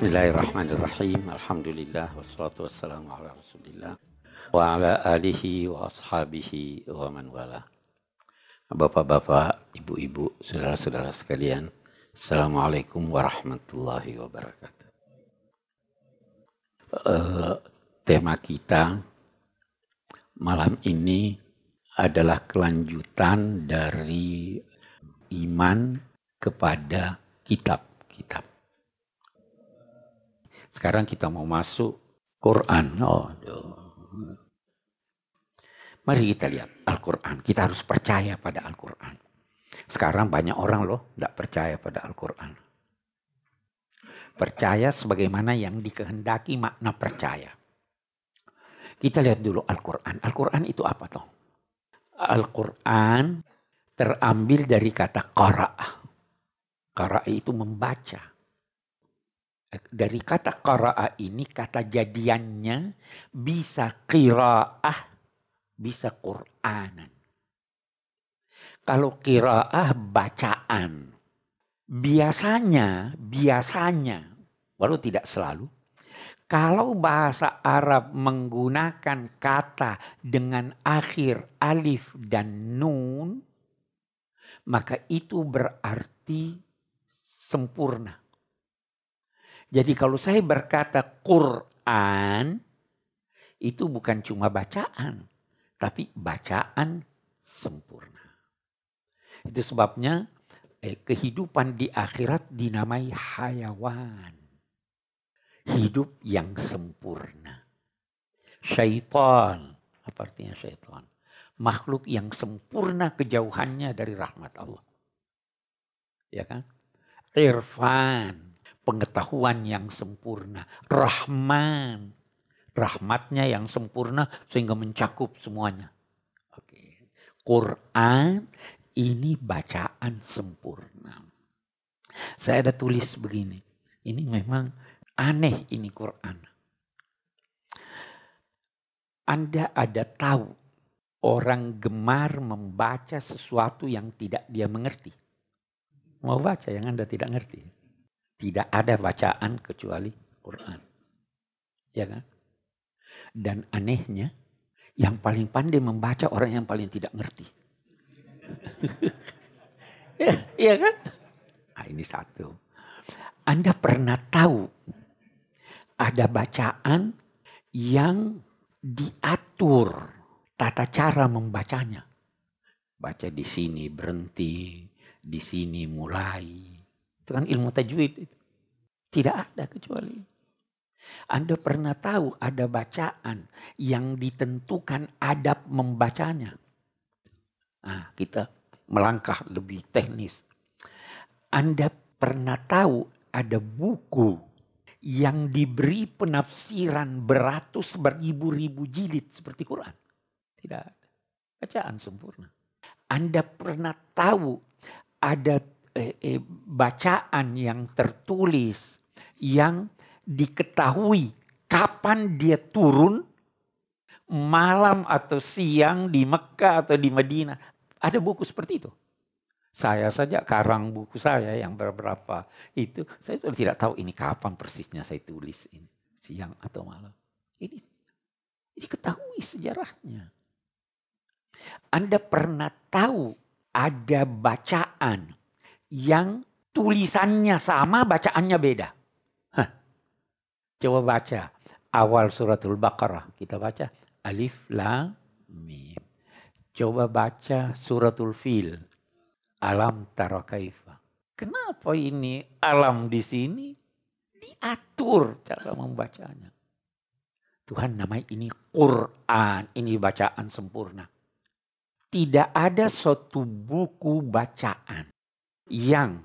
Bismillahirrahmanirrahim. Alhamdulillah wassalatu wassalamu ala Rasulillah wa ala alihi wa ashabihi wa man wala. Bapak-bapak, ibu-ibu, saudara-saudara sekalian, Assalamualaikum warahmatullahi wabarakatuh. Uh, tema kita malam ini adalah kelanjutan dari iman kepada kitab-kitab. Sekarang kita mau masuk Quran. Oh, Mari kita lihat Al-Quran. Kita harus percaya pada Al-Quran. Sekarang banyak orang loh tidak percaya pada Al-Quran. Percaya sebagaimana yang dikehendaki makna percaya. Kita lihat dulu Al-Quran. Al-Quran itu apa toh? Al-Quran terambil dari kata qara'ah. Qara'ah itu membaca dari kata qara'a ini kata jadiannya bisa qira'ah, bisa Qur'anan. Kalau qira'ah bacaan. Biasanya, biasanya, walau tidak selalu, kalau bahasa Arab menggunakan kata dengan akhir alif dan nun, maka itu berarti sempurna. Jadi kalau saya berkata Quran itu bukan cuma bacaan, tapi bacaan sempurna. Itu sebabnya eh, kehidupan di akhirat dinamai hayawan. Hidup yang sempurna. Syaitan. Apa artinya syaitan? Makhluk yang sempurna kejauhannya dari rahmat Allah. Ya kan? Irfan pengetahuan yang sempurna. Rahman. Rahmatnya yang sempurna sehingga mencakup semuanya. Oke. Quran ini bacaan sempurna. Saya ada tulis begini. Ini memang aneh ini Quran. Anda ada tahu orang gemar membaca sesuatu yang tidak dia mengerti. Mau baca yang Anda tidak ngerti. Tidak ada bacaan kecuali Quran. Ya kan? Dan anehnya, yang paling pandai membaca orang yang paling tidak ngerti. ya, iya kan? Nah, ini satu. Anda pernah tahu ada bacaan yang diatur tata cara membacanya. Baca di sini berhenti, di sini mulai, itu kan ilmu tajwid. Tidak ada kecuali. Anda pernah tahu ada bacaan yang ditentukan adab membacanya. Nah, kita melangkah lebih teknis. Anda pernah tahu ada buku yang diberi penafsiran beratus beribu-ribu jilid seperti Quran? Tidak ada. Bacaan sempurna. Anda pernah tahu ada eh, eh, bacaan yang tertulis yang diketahui kapan dia turun malam atau siang di Mekah atau di Madinah. Ada buku seperti itu. Saya saja karang buku saya yang beberapa itu saya sudah tidak tahu ini kapan persisnya saya tulis ini siang atau malam. Ini ini ketahui sejarahnya. Anda pernah tahu ada bacaan yang tulisannya sama, bacaannya beda. Hah. Coba baca awal suratul Baqarah. Kita baca alif lam mim. Coba baca suratul fil. Alam tara kaifa. Kenapa ini alam di sini diatur cara membacanya? Tuhan namai ini Quran, ini bacaan sempurna. Tidak ada suatu buku bacaan yang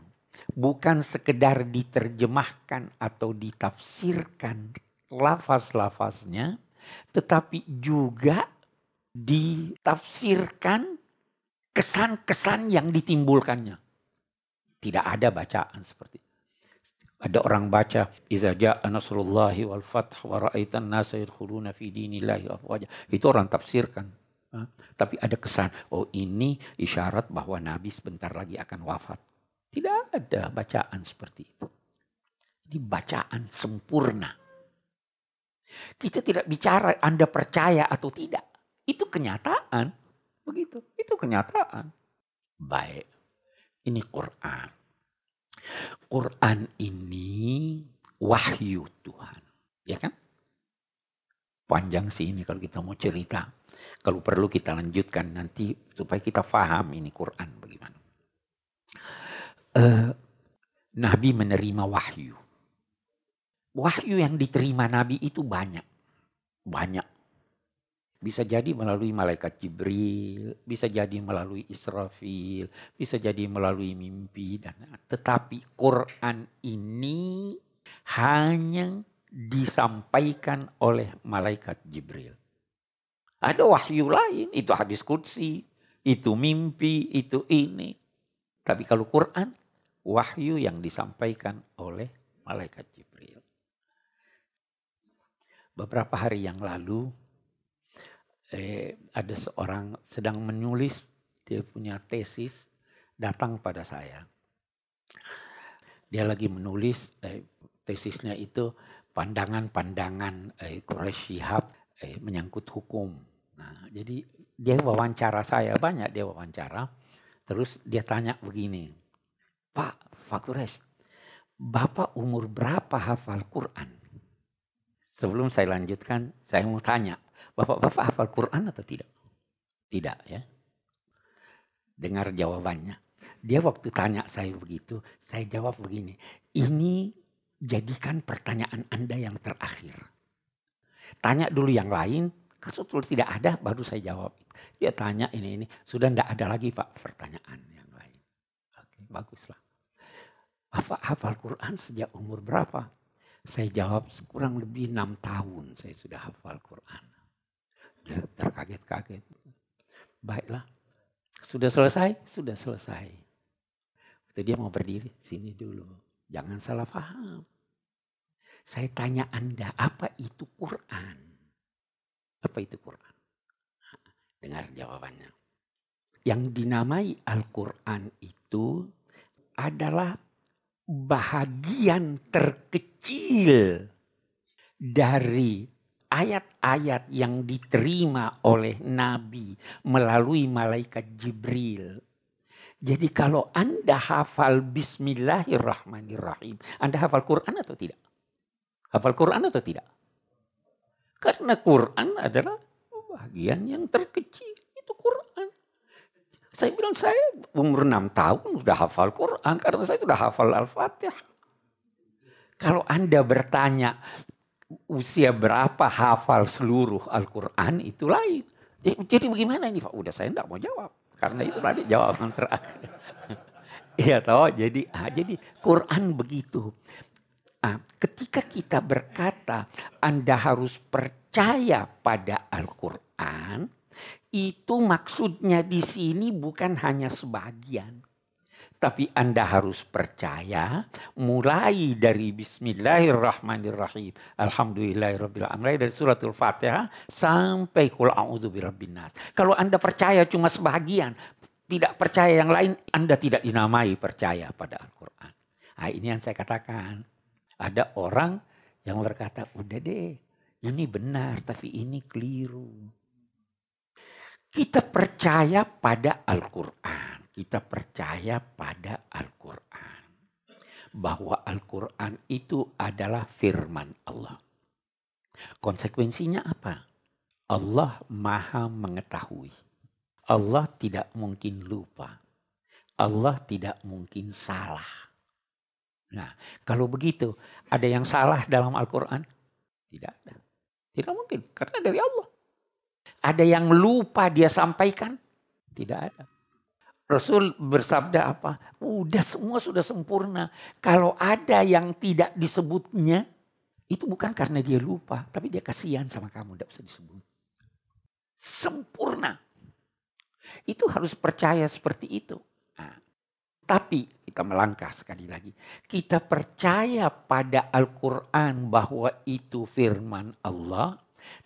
bukan sekedar diterjemahkan atau ditafsirkan lafaz-lafaznya, tetapi juga ditafsirkan kesan-kesan yang ditimbulkannya. Tidak ada bacaan seperti itu. Ada orang baca iza ja'a nasrullahi wal fath wa ra'aitan nasa yadkhuluna fi dinillahi afwaja. Itu orang tafsirkan. Tapi ada kesan, oh ini isyarat bahwa Nabi sebentar lagi akan wafat. Tidak ada bacaan seperti itu. Ini bacaan sempurna. Kita tidak bicara Anda percaya atau tidak. Itu kenyataan. Begitu. Itu kenyataan. Baik. Ini Quran. Quran ini wahyu Tuhan. Ya kan? Panjang sih ini kalau kita mau cerita. Kalau perlu kita lanjutkan nanti supaya kita paham ini Quran bagaimana. Uh, Nabi menerima wahyu. Wahyu yang diterima Nabi itu banyak. Banyak. Bisa jadi melalui malaikat Jibril, bisa jadi melalui Israfil, bisa jadi melalui mimpi dan tetapi Quran ini hanya disampaikan oleh malaikat Jibril. Ada wahyu lain, itu hadis kudsi, itu mimpi, itu ini. Tapi kalau Quran, wahyu yang disampaikan oleh malaikat Jibril. Beberapa hari yang lalu, eh, ada seorang sedang menulis, dia punya tesis, datang pada saya. Dia lagi menulis eh, tesisnya itu pandangan-pandangan eh, Quraisy Shihab eh, menyangkut hukum. Nah, jadi dia wawancara saya banyak dia wawancara. Terus dia tanya begini, Pak Quraisy, Bapak umur berapa hafal Quran? Sebelum saya lanjutkan, saya mau tanya, Bapak-bapak hafal Quran atau tidak? Tidak ya. Dengar jawabannya. Dia waktu tanya saya begitu, saya jawab begini. Ini jadikan pertanyaan Anda yang terakhir. Tanya dulu yang lain, kalau tidak ada baru saya jawab. Dia tanya ini ini, sudah tidak ada lagi Pak pertanyaan yang lain. Oke, baguslah. Bapak hafal Quran sejak umur berapa? Saya jawab kurang lebih enam tahun saya sudah hafal Quran. Dia terkaget-kaget. Baiklah, sudah selesai? Sudah selesai. Waktu dia mau berdiri, sini dulu. Jangan salah paham. Saya tanya Anda, apa itu Quran? Apa itu Quran? Dengar jawabannya. Yang dinamai Al-Quran itu adalah bahagian terkecil dari ayat-ayat yang diterima oleh Nabi melalui malaikat Jibril. Jadi kalau Anda hafal Bismillahirrahmanirrahim, Anda hafal Quran atau tidak? Hafal Quran atau tidak? Karena Quran adalah bagian yang terkecil. Saya bilang saya umur 6 tahun sudah hafal Quran. Karena saya sudah hafal Al-Fatihah. Kalau Anda bertanya usia berapa hafal seluruh Al-Quran itu lain. Jadi, bagaimana ini Pak? Udah saya tidak mau jawab. Karena itu tadi jawaban terakhir. Iya tahu. Jadi ah, jadi Quran begitu. Nah, ketika kita berkata Anda harus percaya pada Al-Quran, itu maksudnya di sini bukan hanya sebagian. Tapi Anda harus percaya mulai dari Bismillahirrahmanirrahim. Alhamdulillahirrahmanirrahim. Dari suratul Fatihah sampai kul a'udhu nas. Kalau Anda percaya cuma sebagian, tidak percaya yang lain, Anda tidak dinamai percaya pada Al-Quran. Nah, ini yang saya katakan. Ada orang yang berkata, udah deh, ini benar tapi ini keliru. Kita percaya pada Al-Quran. Kita percaya pada Al-Quran. Bahwa Al-Quran itu adalah firman Allah. Konsekuensinya apa? Allah maha mengetahui. Allah tidak mungkin lupa. Allah tidak mungkin salah. Nah, kalau begitu, ada yang salah dalam Al-Quran? Tidak ada. Tidak mungkin, karena dari Allah. Ada yang lupa dia sampaikan? Tidak ada. Rasul bersabda apa? Udah semua sudah sempurna. Kalau ada yang tidak disebutnya, itu bukan karena dia lupa, tapi dia kasihan sama kamu, tidak bisa disebut. Sempurna. Itu harus percaya seperti itu. Nah, tapi kita melangkah sekali lagi. Kita percaya pada Al-Quran bahwa itu firman Allah.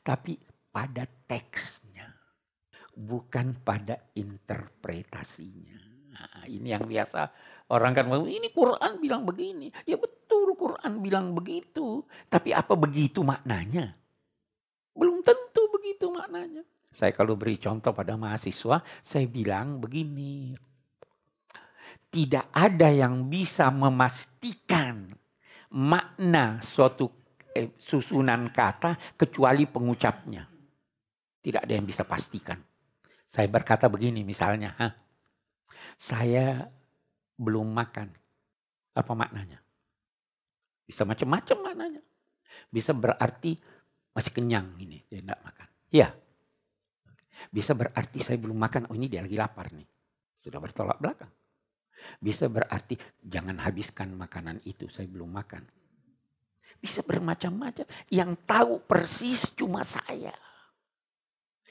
Tapi pada teksnya. Bukan pada interpretasinya. Nah, ini yang biasa orang kan ini Quran bilang begini. Ya betul Quran bilang begitu. Tapi apa begitu maknanya? Belum tentu begitu maknanya. Saya kalau beri contoh pada mahasiswa, saya bilang begini. Tidak ada yang bisa memastikan makna suatu eh, susunan kata kecuali pengucapnya. Tidak ada yang bisa pastikan. Saya berkata begini misalnya, ha, saya belum makan. Apa maknanya? Bisa macam-macam maknanya. Bisa berarti masih kenyang ini, dia tidak makan. Ya. Bisa berarti saya belum makan, oh ini dia lagi lapar nih. Sudah bertolak belakang. Bisa berarti jangan habiskan makanan itu, saya belum makan. Bisa bermacam-macam. Yang tahu persis cuma saya.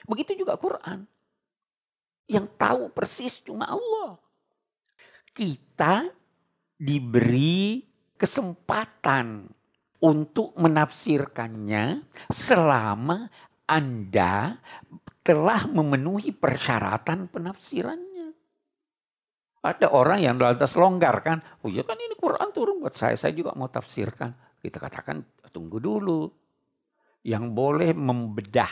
Begitu juga Quran. Yang tahu persis cuma Allah kita diberi kesempatan untuk menafsirkannya selama Anda telah memenuhi persyaratan penafsirannya. Ada orang yang lantas longgar kan, oh ya kan ini Quran turun buat saya, saya juga mau tafsirkan. Kita katakan tunggu dulu. Yang boleh membedah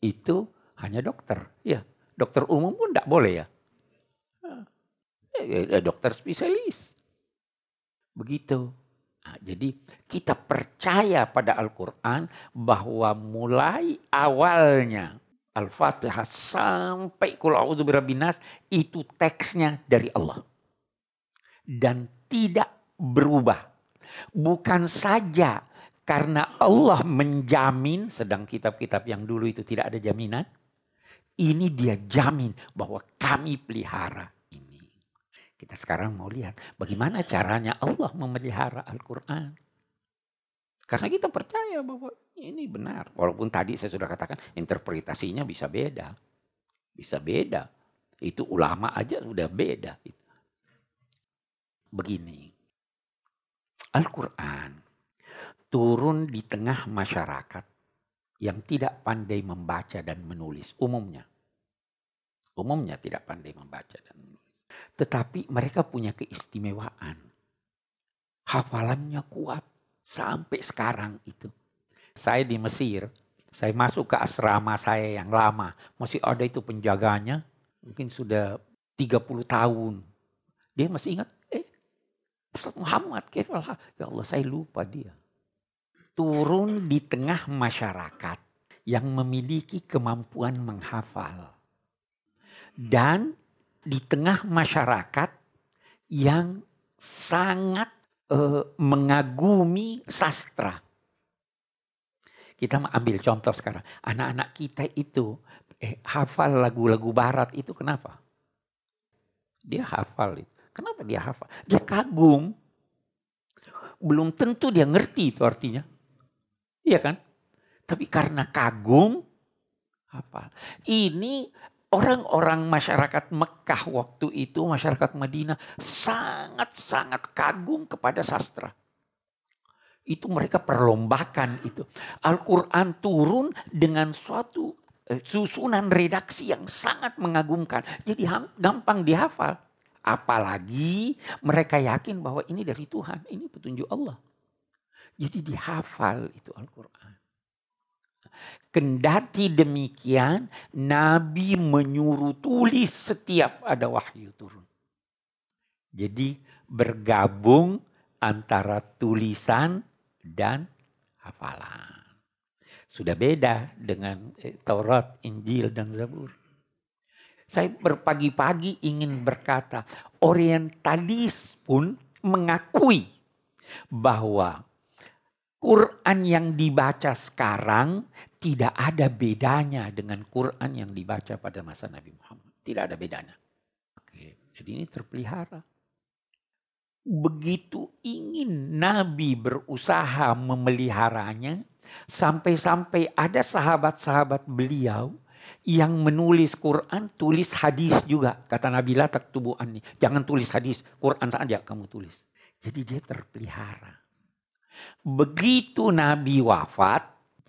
itu hanya dokter. Ya, dokter umum pun tidak boleh ya. Eh, eh, dokter spesialis. Begitu. Nah, jadi kita percaya pada Al-Quran bahwa mulai awalnya Al-Fatihah sampai Qul a'udzu itu teksnya dari Allah. Dan tidak berubah. Bukan saja karena Allah menjamin sedang kitab-kitab yang dulu itu tidak ada jaminan. Ini dia jamin bahwa kami pelihara kita sekarang mau lihat bagaimana caranya Allah memelihara Al-Quran. Karena kita percaya bahwa ini benar. Walaupun tadi saya sudah katakan interpretasinya bisa beda. Bisa beda. Itu ulama aja sudah beda. Begini. Al-Quran turun di tengah masyarakat yang tidak pandai membaca dan menulis umumnya. Umumnya tidak pandai membaca dan menulis. Tetapi mereka punya keistimewaan. Hafalannya kuat sampai sekarang itu. Saya di Mesir, saya masuk ke asrama saya yang lama. Masih ada itu penjaganya. Mungkin sudah 30 tahun. Dia masih ingat, eh Ustaz Muhammad, Ya Allah saya lupa dia. Turun di tengah masyarakat yang memiliki kemampuan menghafal. Dan di tengah masyarakat yang sangat uh, mengagumi sastra. Kita ambil contoh sekarang. Anak-anak kita itu eh, hafal lagu-lagu barat itu kenapa? Dia hafal itu. Kenapa dia hafal? Dia kagum. Belum tentu dia ngerti itu artinya. Iya kan? Tapi karena kagum, hafal. Ini Orang-orang masyarakat Mekah waktu itu, masyarakat Madinah sangat-sangat kagum kepada sastra. Itu mereka perlombakan itu. Al-Quran turun dengan suatu eh, susunan redaksi yang sangat mengagumkan. Jadi gampang dihafal. Apalagi mereka yakin bahwa ini dari Tuhan, ini petunjuk Allah. Jadi dihafal itu Al-Quran. Kendati demikian, Nabi menyuruh tulis setiap ada wahyu turun. Jadi bergabung antara tulisan dan hafalan. Sudah beda dengan eh, Taurat, Injil, dan Zabur. Saya berpagi-pagi ingin berkata, orientalis pun mengakui bahwa Quran yang dibaca sekarang tidak ada bedanya dengan Quran yang dibaca pada masa Nabi Muhammad. Tidak ada bedanya. Oke, jadi ini terpelihara. Begitu ingin Nabi berusaha memeliharanya, sampai-sampai ada sahabat-sahabat beliau yang menulis Quran, tulis hadis juga. Kata Nabi lah taktubu'ani. Jangan tulis hadis, Quran saja kamu tulis. Jadi dia terpelihara. Begitu Nabi wafat,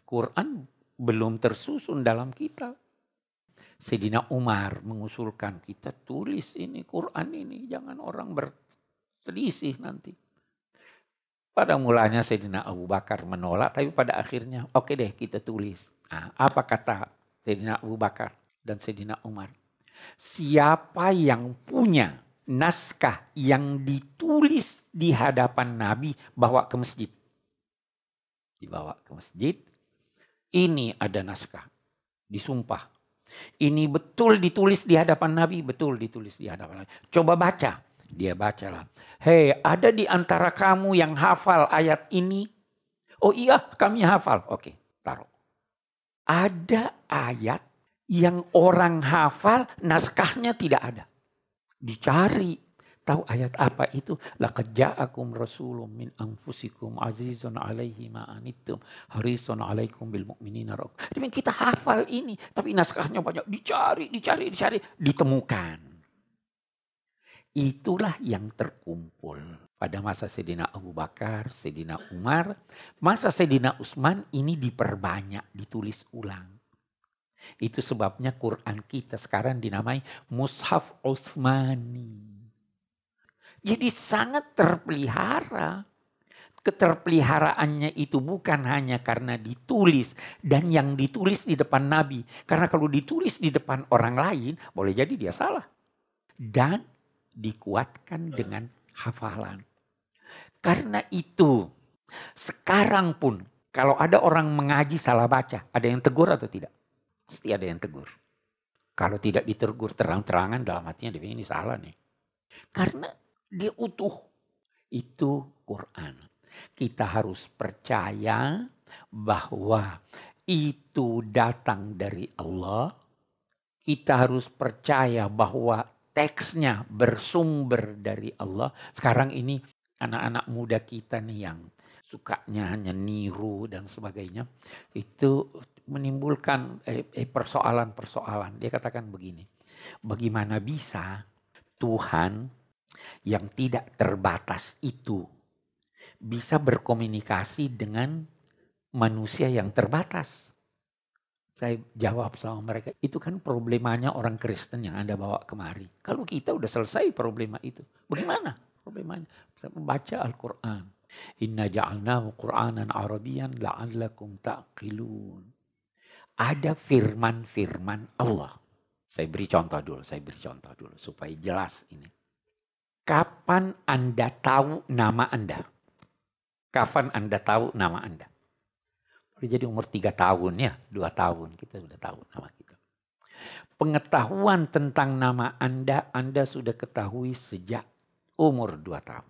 Quran belum tersusun dalam kitab. Sayyidina Umar mengusulkan kita tulis ini Quran ini jangan orang berselisih nanti. Pada mulanya Sayyidina Abu Bakar menolak tapi pada akhirnya oke okay deh kita tulis. Nah, apa kata Sayyidina Abu Bakar dan Sayyidina Umar? Siapa yang punya naskah yang ditulis di hadapan Nabi bawa ke masjid. Dibawa ke masjid. Ini ada naskah. Disumpah ini betul ditulis di hadapan Nabi, betul ditulis di hadapan Nabi. Coba baca. Dia bacalah. Hei, ada di antara kamu yang hafal ayat ini? Oh iya, kami hafal. Oke, taruh. Ada ayat yang orang hafal, naskahnya tidak ada. Dicari, Tahu ayat apa itu? Laqad ja'akum rasulun min anfusikum azizun alaihi ma anittum harisun alaikum bil mu'minina Demi kita hafal ini, tapi naskahnya banyak dicari, dicari, dicari, ditemukan. Itulah yang terkumpul pada masa Sayyidina Abu Bakar, Sayyidina Umar, masa Sayyidina Utsman ini diperbanyak, ditulis ulang. Itu sebabnya Quran kita sekarang dinamai Mushaf Utsmani. Jadi sangat terpelihara. Keterpeliharaannya itu bukan hanya karena ditulis dan yang ditulis di depan Nabi. Karena kalau ditulis di depan orang lain, boleh jadi dia salah. Dan dikuatkan dengan hafalan. Karena itu, sekarang pun kalau ada orang mengaji salah baca, ada yang tegur atau tidak? Pasti ada yang tegur. Kalau tidak ditegur terang-terangan dalam hatinya dia ini salah nih. Karena dia utuh. Itu Quran. Kita harus percaya bahwa itu datang dari Allah. Kita harus percaya bahwa teksnya bersumber dari Allah. Sekarang ini anak-anak muda kita nih yang sukanya hanya niru dan sebagainya. Itu menimbulkan eh, eh, persoalan-persoalan. Dia katakan begini. Bagaimana bisa Tuhan yang tidak terbatas itu bisa berkomunikasi dengan manusia yang terbatas. Saya jawab sama mereka, itu kan problemanya orang Kristen yang Anda bawa kemari. Kalau kita udah selesai problema itu, bagaimana problemanya? Bisa membaca Al-Quran. Inna ja'alnahu Qur'anan Arabian la'allakum ta'qilun. Ada firman-firman Allah. Saya beri contoh dulu, saya beri contoh dulu supaya jelas ini. Kapan Anda tahu nama Anda? Kapan Anda tahu nama Anda? Jadi umur tiga tahun ya, dua tahun kita sudah tahu nama kita. Pengetahuan tentang nama Anda, Anda sudah ketahui sejak umur dua tahun.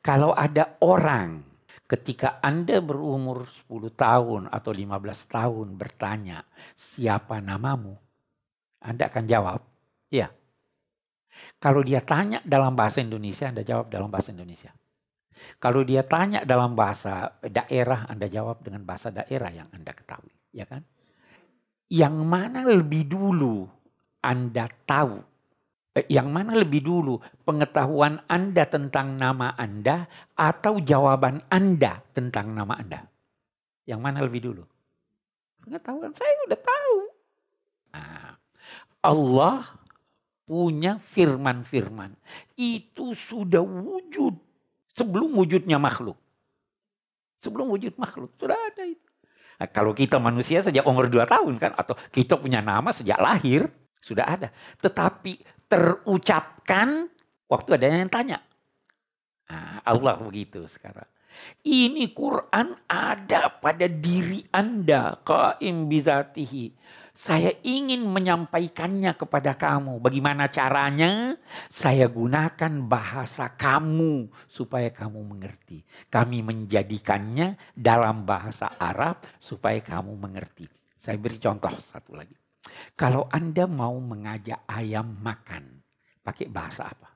Kalau ada orang ketika Anda berumur 10 tahun atau 15 tahun bertanya, siapa namamu? Anda akan jawab, ya kalau dia tanya dalam bahasa Indonesia, Anda jawab dalam bahasa Indonesia. Kalau dia tanya dalam bahasa daerah, Anda jawab dengan bahasa daerah yang Anda ketahui, ya kan? Yang mana lebih dulu Anda tahu? Eh, yang mana lebih dulu pengetahuan Anda tentang nama Anda atau jawaban Anda tentang nama Anda? Yang mana lebih dulu? Pengetahuan saya udah tahu. Nah, Allah punya firman-firman. Itu sudah wujud sebelum wujudnya makhluk. Sebelum wujud makhluk sudah ada itu. Nah, kalau kita manusia sejak umur dua tahun kan atau kita punya nama sejak lahir sudah ada. Tetapi terucapkan waktu ada yang tanya. Nah, Allah begitu sekarang. Ini Quran ada pada diri Anda. Qaim bizatihi saya ingin menyampaikannya kepada kamu. Bagaimana caranya? Saya gunakan bahasa kamu supaya kamu mengerti. Kami menjadikannya dalam bahasa Arab supaya kamu mengerti. Saya beri contoh satu lagi. Kalau Anda mau mengajak ayam makan, pakai bahasa apa?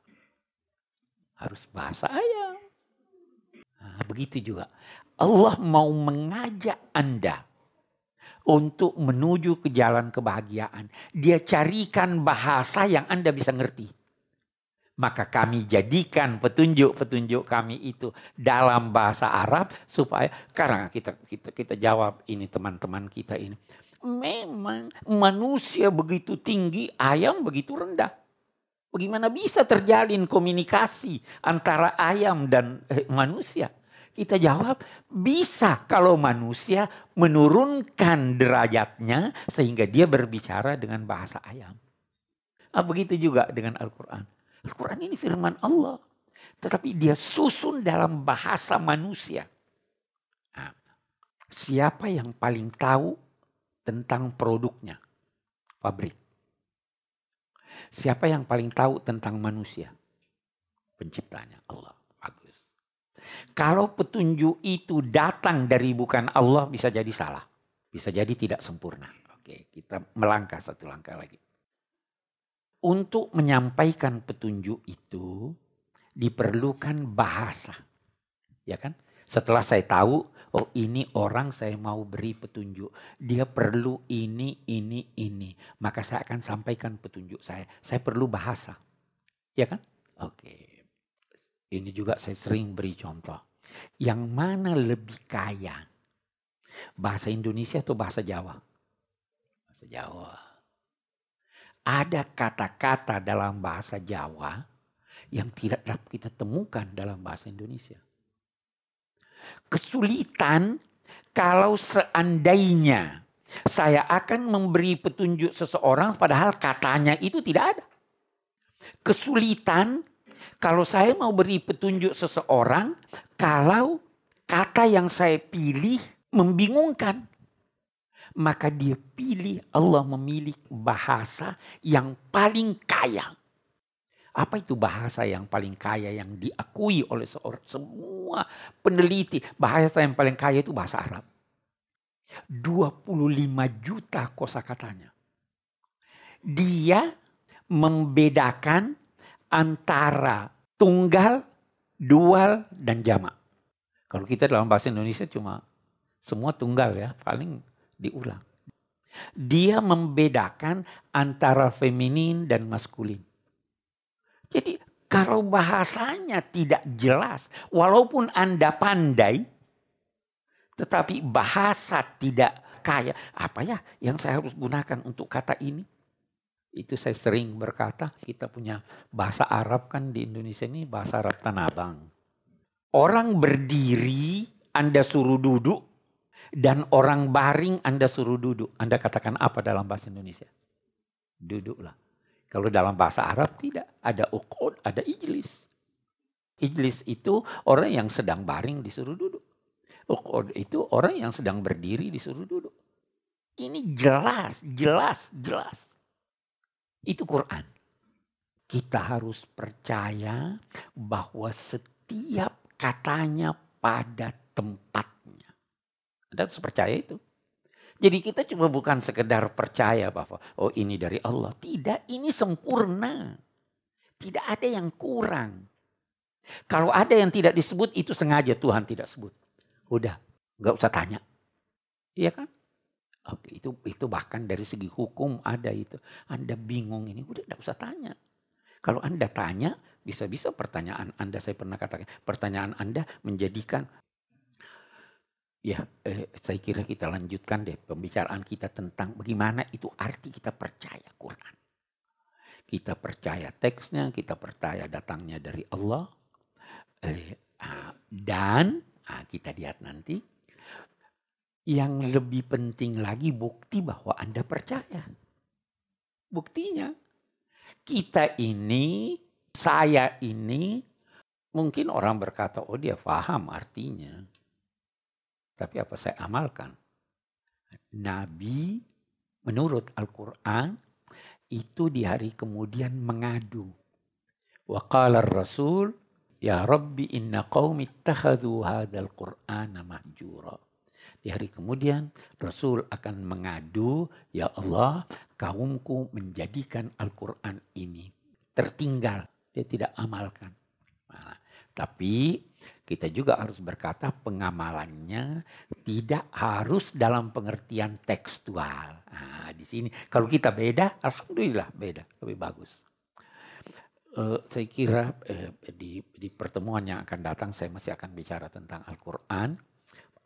Harus bahasa ayam. Nah, begitu juga. Allah mau mengajak Anda untuk menuju ke jalan kebahagiaan. Dia carikan bahasa yang Anda bisa ngerti. Maka kami jadikan petunjuk-petunjuk kami itu dalam bahasa Arab supaya karena kita kita kita jawab ini teman-teman kita ini. Memang manusia begitu tinggi, ayam begitu rendah. Bagaimana bisa terjalin komunikasi antara ayam dan eh, manusia? Kita jawab, bisa kalau manusia menurunkan derajatnya sehingga dia berbicara dengan bahasa ayam. Nah, begitu juga dengan Al-Quran. Al-Quran ini firman Allah. Tetapi dia susun dalam bahasa manusia. Nah, siapa yang paling tahu tentang produknya? Pabrik. Siapa yang paling tahu tentang manusia? Penciptanya Allah. Bagus. Kalau petunjuk itu datang dari bukan Allah bisa jadi salah. Bisa jadi tidak sempurna. Oke, kita melangkah satu langkah lagi. Untuk menyampaikan petunjuk itu diperlukan bahasa. Ya kan? Setelah saya tahu, oh ini orang saya mau beri petunjuk. Dia perlu ini, ini, ini. Maka saya akan sampaikan petunjuk saya. Saya perlu bahasa. Ya kan? Oke. Ini juga saya sering beri contoh. Yang mana lebih kaya? Bahasa Indonesia atau bahasa Jawa? Bahasa Jawa. Ada kata-kata dalam bahasa Jawa yang tidak dapat kita temukan dalam bahasa Indonesia. Kesulitan kalau seandainya saya akan memberi petunjuk seseorang padahal katanya itu tidak ada. Kesulitan kalau saya mau beri petunjuk seseorang kalau kata yang saya pilih membingungkan. Maka dia pilih Allah memilih bahasa yang paling kaya apa itu bahasa yang paling kaya yang diakui oleh seorang semua peneliti? Bahasa yang paling kaya itu bahasa Arab. 25 juta kosakatanya. Dia membedakan antara tunggal, dual, dan jamak. Kalau kita dalam bahasa Indonesia cuma semua tunggal ya, paling diulang. Dia membedakan antara feminin dan maskulin. Jadi kalau bahasanya tidak jelas, walaupun Anda pandai, tetapi bahasa tidak kaya, apa ya yang saya harus gunakan untuk kata ini? Itu saya sering berkata, kita punya bahasa Arab kan di Indonesia ini bahasa Arab Tanabang. Orang berdiri, Anda suruh duduk, dan orang baring Anda suruh duduk. Anda katakan apa dalam bahasa Indonesia? Duduklah. Kalau dalam bahasa Arab tidak. Ada ukod, ada ijlis. Ijlis itu orang yang sedang baring disuruh duduk. Ukod itu orang yang sedang berdiri disuruh duduk. Ini jelas, jelas, jelas. Itu Quran. Kita harus percaya bahwa setiap katanya pada tempatnya. Anda harus percaya itu. Jadi kita cuma bukan sekedar percaya bahwa oh ini dari Allah. Tidak, ini sempurna. Tidak ada yang kurang. Kalau ada yang tidak disebut itu sengaja Tuhan tidak sebut. Udah, nggak usah tanya. Iya kan? Oke, itu itu bahkan dari segi hukum ada itu. Anda bingung ini, udah nggak usah tanya. Kalau Anda tanya, bisa-bisa pertanyaan Anda saya pernah katakan, pertanyaan Anda menjadikan Ya, eh, saya kira kita lanjutkan deh pembicaraan kita tentang bagaimana itu arti kita percaya Quran. Kita percaya teksnya, kita percaya datangnya dari Allah. Eh, ah, dan ah, kita lihat nanti yang lebih penting lagi bukti bahwa Anda percaya. Buktinya kita ini, saya ini mungkin orang berkata, oh dia paham artinya. Tapi apa saya amalkan? Nabi menurut Al-Quran itu di hari kemudian mengadu. Wa qala rasul ya Rabbi inna qawmi ittakhadhu hadzal qur'ana mahjura. Di hari kemudian Rasul akan mengadu, ya Allah, kaumku menjadikan Al-Quran ini tertinggal. Dia tidak amalkan. Nah, tapi kita juga harus berkata pengamalannya tidak harus dalam pengertian tekstual. Nah, di sini kalau kita beda, alhamdulillah beda, lebih bagus. Uh, saya kira uh, di, di pertemuan yang akan datang saya masih akan bicara tentang Al-Quran.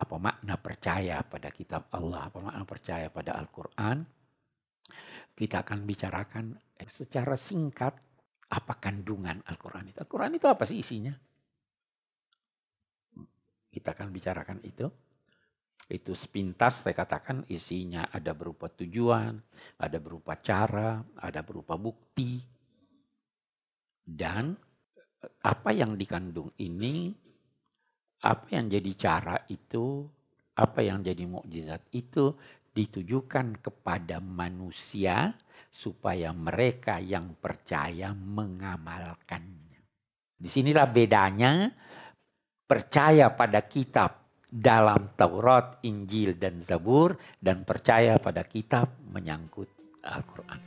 apa makna percaya pada kitab Allah, apa makna percaya pada Al-Quran. Kita akan bicarakan secara singkat apa kandungan Al-Quran itu. Al-Quran itu apa sih isinya? Kita akan bicarakan itu. Itu sepintas saya katakan isinya ada berupa tujuan, ada berupa cara, ada berupa bukti. Dan apa yang dikandung ini apa yang jadi cara itu, apa yang jadi mukjizat itu ditujukan kepada manusia supaya mereka yang percaya mengamalkannya. Di sinilah bedanya percaya pada kitab dalam Taurat, Injil, dan Zabur dan percaya pada kitab menyangkut Al-Quran.